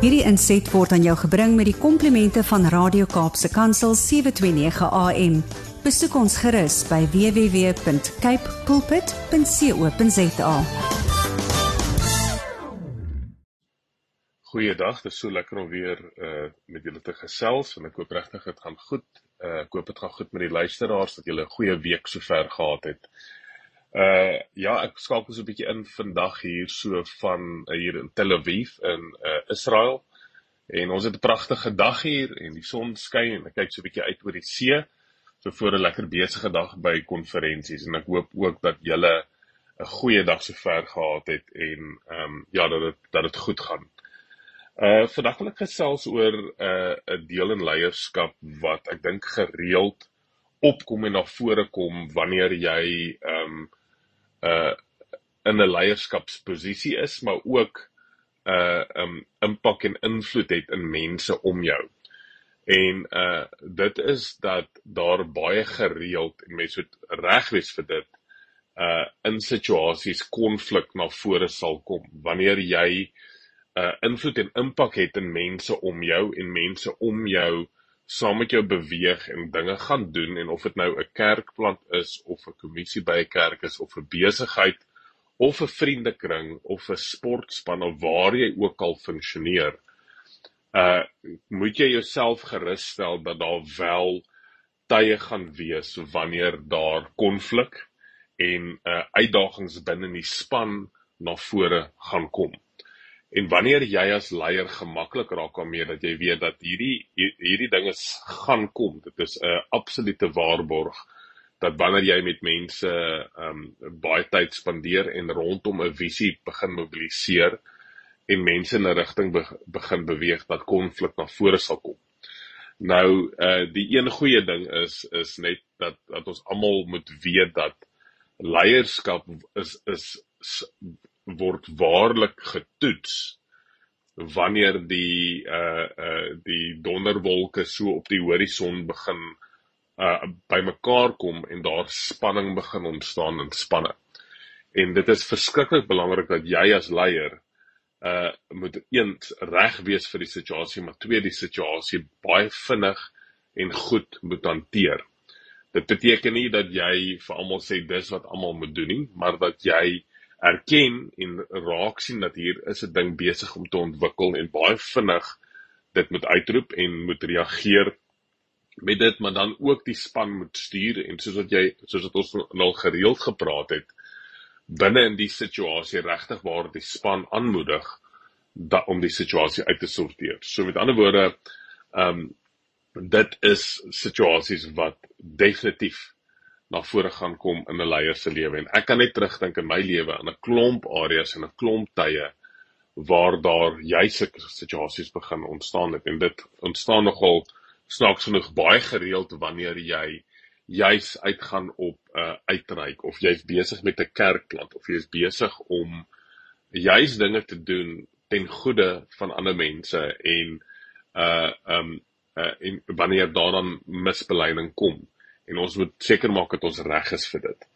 Hierdie inset word aan jou gebring met die komplimente van Radio Kaapse Kansel 729 AM. Besoek ons gerus by www.cape pulpit.co.za. Goeiedag, dit is so lekker om weer uh met julle te gesels en ek hoop regtig dit gaan goed. Uh ek hoop dit gaan goed met die luisteraars dat julle 'n goeie week sover gehad het. Uh ja, ek skakel so 'n bietjie in vandag hier so van uh, hier in Tel Aviv in uh Israel. En ons het 'n pragtige dag hier en die son skyn en ek kyk so 'n bietjie uit oor die see. So voor 'n lekker besige dag by konferensies en ek hoop ook dat julle 'n goeie dag sover gehad het en ehm um, ja, dat dit dat dit goed gaan. Uh vandag wil ek gesels oor 'n uh, 'n deel in leierskap wat ek dink gereeld opkom en na vore kom wanneer jy ehm um, uh in 'n leierskapsposisie is, maar ook uh um impak en invloed het in mense om jou. En uh dit is dat daar baie gereeld en mense moet reg wees vir dit uh in situasies konflik na vore sal kom wanneer jy uh invloed en impak het in mense om jou en mense om jou saam met jou beweeg en dinge gaan doen en of dit nou 'n kerkplant is of 'n kommissie by 'n kerk is of 'n besigheid of 'n vriendekring of 'n sportspan of waar jy ook al funksioneer uh moet jy jouself gerus stel dat daar wel tye gaan wees wanneer daar konflik en uh uitdagings binne die span na vore gaan kom. En wanneer jy as leier gemaklik raak daarmee dat jy weet dat hierdie hierdie dinge gaan kom, dit is 'n absolute waarborg dat wanneer jy met mense ehm um, baie tyd spandeer en rondom 'n visie begin mobiliseer en mense in 'n rigting be begin beweeg dat konflik na vore sal kom. Nou uh die een goeie ding is is net dat dat ons almal moet weet dat leierskap is is word waarlik getoets wanneer die uh uh die donderwolke so op die horison begin uh bymekaar kom en daar spanning begin ontstaan in spanne. En dit is verskriklik belangrik dat jy as leier uh moet eens reg wees vir die situasie, maar twee die situasie baie vinnig en goed moet hanteer. Dit beteken nie dat jy vir almal sê dis wat almal moet doen nie, maar dat jy erken en raak sien dat hier is 'n ding besig om te ontwikkel en baie vinnig dit moet uitroep en moet reageer met dit maar dan ook die span moet stuur en soos wat jy soos wat ons al gereeld gepraat het binne in die situasie regtig waar die span aanmoedig da, om die situasie uit te sorteer. So met ander woorde ehm um, dit is situasies wat definitief na vore gaan kom in 'n leier se lewe. En ek kan net terugdink in my lewe aan 'n klomp areas en 'n klomp tye waar daar juis sulke situasies begin ontstaan het. En dit ontstaan nogal snaaks genoeg baie gereeld wanneer jy juis uitgaan op 'n uh, uitreik of jy's besig met 'n kerkplant of jy's besig om juis dinge te doen ten goede van ander mense en uh um uh en wanneer daar dan misbeleiding kom en ons moet seker maak dat ons reg is vir dit.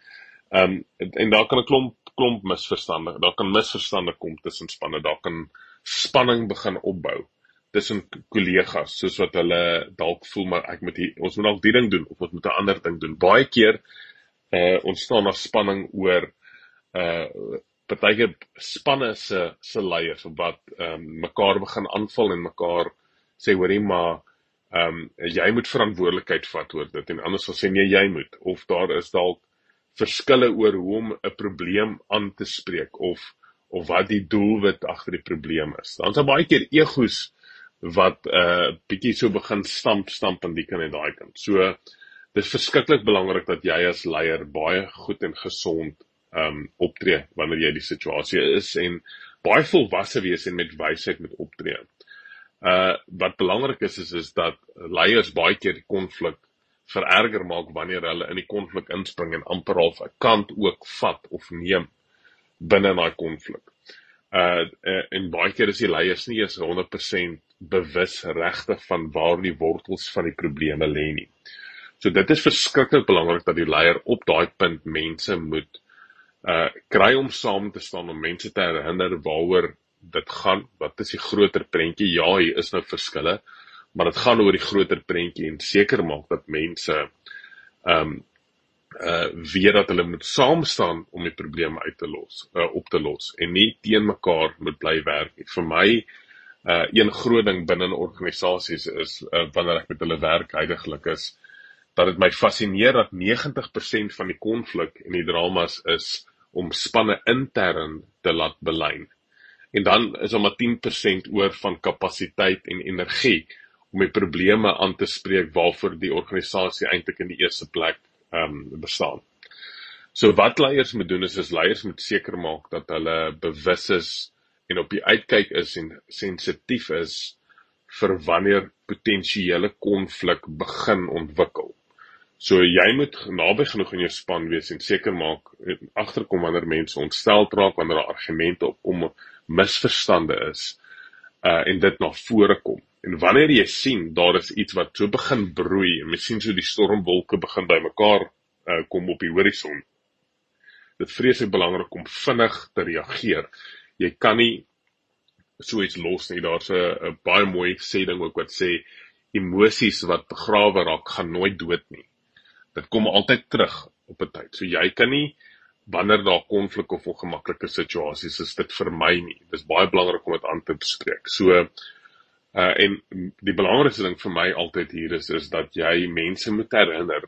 Ehm um, en, en daar kan 'n klomp klomp misverstande, daar kan misverstande kom tussen spanne, daar kan spanning begin opbou tussen kollegas soos wat hulle dalk voel maar ek moet hier, ons moet dalk die ding doen of ons moet 'n ander ding doen. Baie keer uh ontstaan daar spanning oor uh partyke spanne se se leiers wat ehm um, mekaar begin aanval en mekaar sê hoorie maar ehm um, jy moet verantwoordelikheid vat oor dit en anders sal sê nee jy moet of daar is dalk verskille oor hoe om 'n probleem aan te spreek of of wat die doelwit agter die probleem is. Dan's daar baie keer egos wat 'n uh, bietjie so begin stamp stamp aan die kant en daai kant. So dis verskriklik belangrik dat jy as leier baie goed en gesond ehm um, optree wanneer jy die situasie is en baie volwasse wees en met wysheid met optree. Uh wat belangrik is is is dat leiers baie keer die konflik vererger maak wanneer hulle in die konflik inspring en amper half 'n kant ook vat of neem binne daai konflik. Uh, uh en baie keer is die leiers nie eens 100% bewus regtig van waar die wortels van die probleme lê nie. So dit is verskriklik belangrik dat die leier op daai punt mense moet uh kry om saam te staan om mense te herinner waaroor dit gaan wat is die groter prentjie? Ja, hier is nou verskille, maar dit gaan oor die groter prentjie en seker maak dat mense ehm um, uh weet dat hulle moet saam staan om die probleme uit te los, uh, op te los en nie teen mekaar moet bly werk nie. Vir my uh een groot ding binne organisasies is uh, wanneer ek met hulle werk heidaglik is dat dit my fascineer dat 90% van die konflik en die dramas is om spanne intern te laat belyn. En dan is daar maar 10% oor van kapasiteit en energie om die probleme aan te spreek waarvoor die organisasie eintlik in die eerste plek ehm um, bestaan. So wat leiers moet doen is is leiers moet seker maak dat hulle bewus is en op die uitkyk is en sensitief is vir wanneer potensiële konflik begin ontwikkel. So jy moet naby genoeg in jou span wees en seker maak agterkom wanneer mense ontstel raak wanneer daar argumente opkom misverstande is uh en dit na vore kom. En wanneer jy sien daar is iets wat so begin broei en jy sien so die stormwolke begin bymekaar uh, kom op die horison. Dit vreeslik belangrik om vinnig te reageer. Jy kan nie so iets los nie. Daar's 'n baie mooi sê ding ook wat sê emosies wat begrawe raak gaan nooit dood nie. Dit kom altyd terug op 'n tyd. So jy kan nie wanneer daar konflik of ongemaklike situasies is dit vermy nie. Dis baie belangrik om dit aan te bespreek. So Uh en die belangrikste ding vir my altyd hier is is dat jy mense moet herinner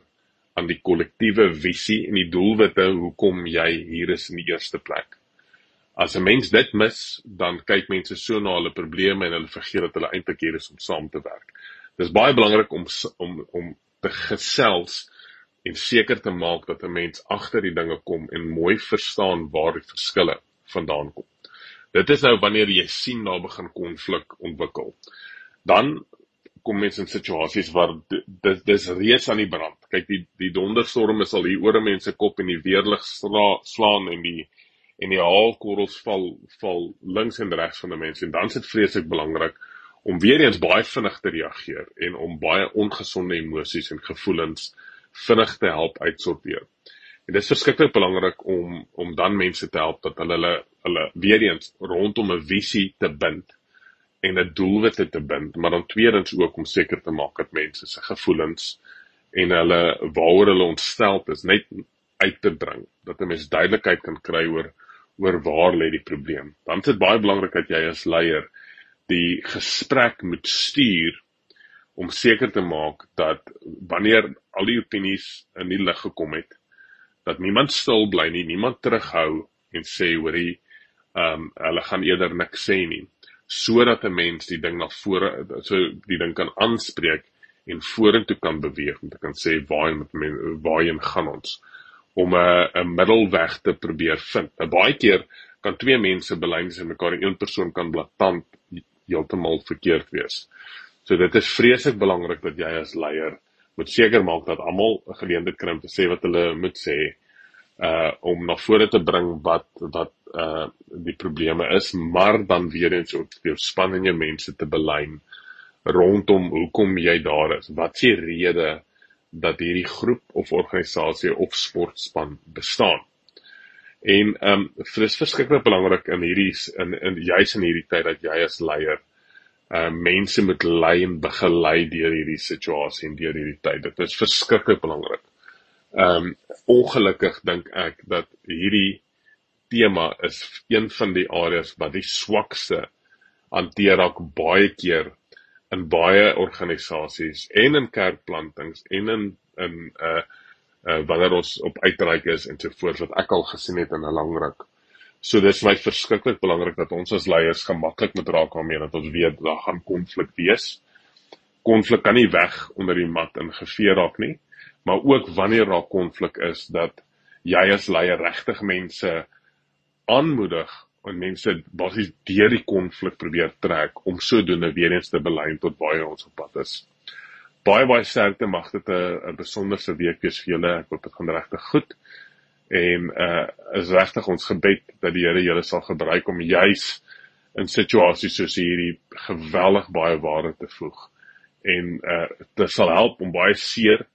aan die kollektiewe visie en die doelwitte hoekom jy hier is in die eerste plek. As 'n mens dit mis, dan kyk mense so na hulle probleme en hulle vergeet dat hulle eintlik hier is om saam te werk. Dis baie belangrik om om om te gesels en seker te maak dat 'n mens agter die dinge kom en mooi verstaan waar die verskille vandaan kom. Dit is nou wanneer jy sien daar begin konflik ontwikkel. Dan kom mense in situasies waar dit dis reeds aan die brand. Kyk die die donderstorm is al hier oor mense kop en die weerlig sla, slaan en die en die haalkorrels val val links en regs van die mense en dan is dit vreeslik belangrik om weer eens baie vinnig te reageer en om baie ongesonde emosies en gevoelens vinnig te help uitsorteer. En dit is verskriklik belangrik om om dan mense te help dat hulle hulle hulle weer eens rondom 'n visie te bind en 'n doelwit te bind, maar dan tweedens ook om seker te maak dat mense se gevoelens en hulle waaroor hulle ontstel is net uit te bring, dat 'n mens duidelikheid kan kry oor oor waar lê die probleem. Dan is dit baie belangrik dat jy as leier die gesprek moet stuur om seker te maak dat wanneer al die opinies in die lig gekom het, dat niemand stil bly nie, niemand terughou en sê hoorie, ehm um, hulle gaan eerder niks sê nie, sodat 'n mens die ding na vore so die ding kan aanspreek en vorentoe kan beweeg om te kan sê waar met waarheen gaan ons om 'n 'n middelweg te probeer vind. 'n Baie keer kan twee mense belynse mekaar en een persoon kan blaatant heeltemal verkeerd wees. So dit is vreeslik belangrik dat jy as leier moet seker maak dat almal 'n geleentheid kry om te sê wat hulle moet sê uh om na vore te bring wat wat uh die probleme is maar dan weer eens ook jou span en jou mense te belyn rondom hoekom jy daar is. Wat s'e rede dat hierdie groep of organisasie of sportspan bestaan? En um dit is verskriklik belangrik in hierdie in in juis in hierdie tyd dat jy as leier uh mense moet lei en begelei deur hierdie situasie en deur hierdie tyd. Dit is verskriklik belangrik. Um ongelukkig dink ek dat hierdie tema is een van die areas wat die swakste hanteer raak baie keer in baie organisasies en in kerkplantings en in in uh uh wanneer ons op uitreik is en so voort wat ek al gesien het in 'n lang ruk. So dis my verskriklik belangrik dat ons as leiers gemaklik met raak daarmee dat ons weet daar gaan konflik wees. Konflik kan nie weg onder die mat in gevee raak nie, maar ook wanneer daar konflik is dat jy as leier regtig mense aanmoedig en mense basies deur die konflik probeer trek om sodoende weer eens te belyn tot waar ons op pad is. Baie baie sterkte mag dit 'n besonderse week wees vir julle. Ek hoop dit gaan regtig goed en uh is regtig ons gebed dat die Here julle sal gebruik om juis in situasies soos hierdie geweldig baie waarde te voeg en uh dit sal help om baie seer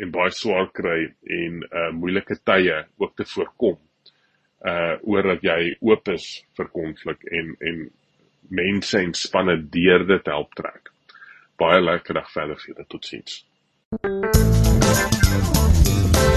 en baie swaar kry en uh moeilike tye ook te voorkom uh oor dat jy oop is vir konflik en en mense en spanne deur dit help trek. Baie lekker dag verder vir julle. Totsiens.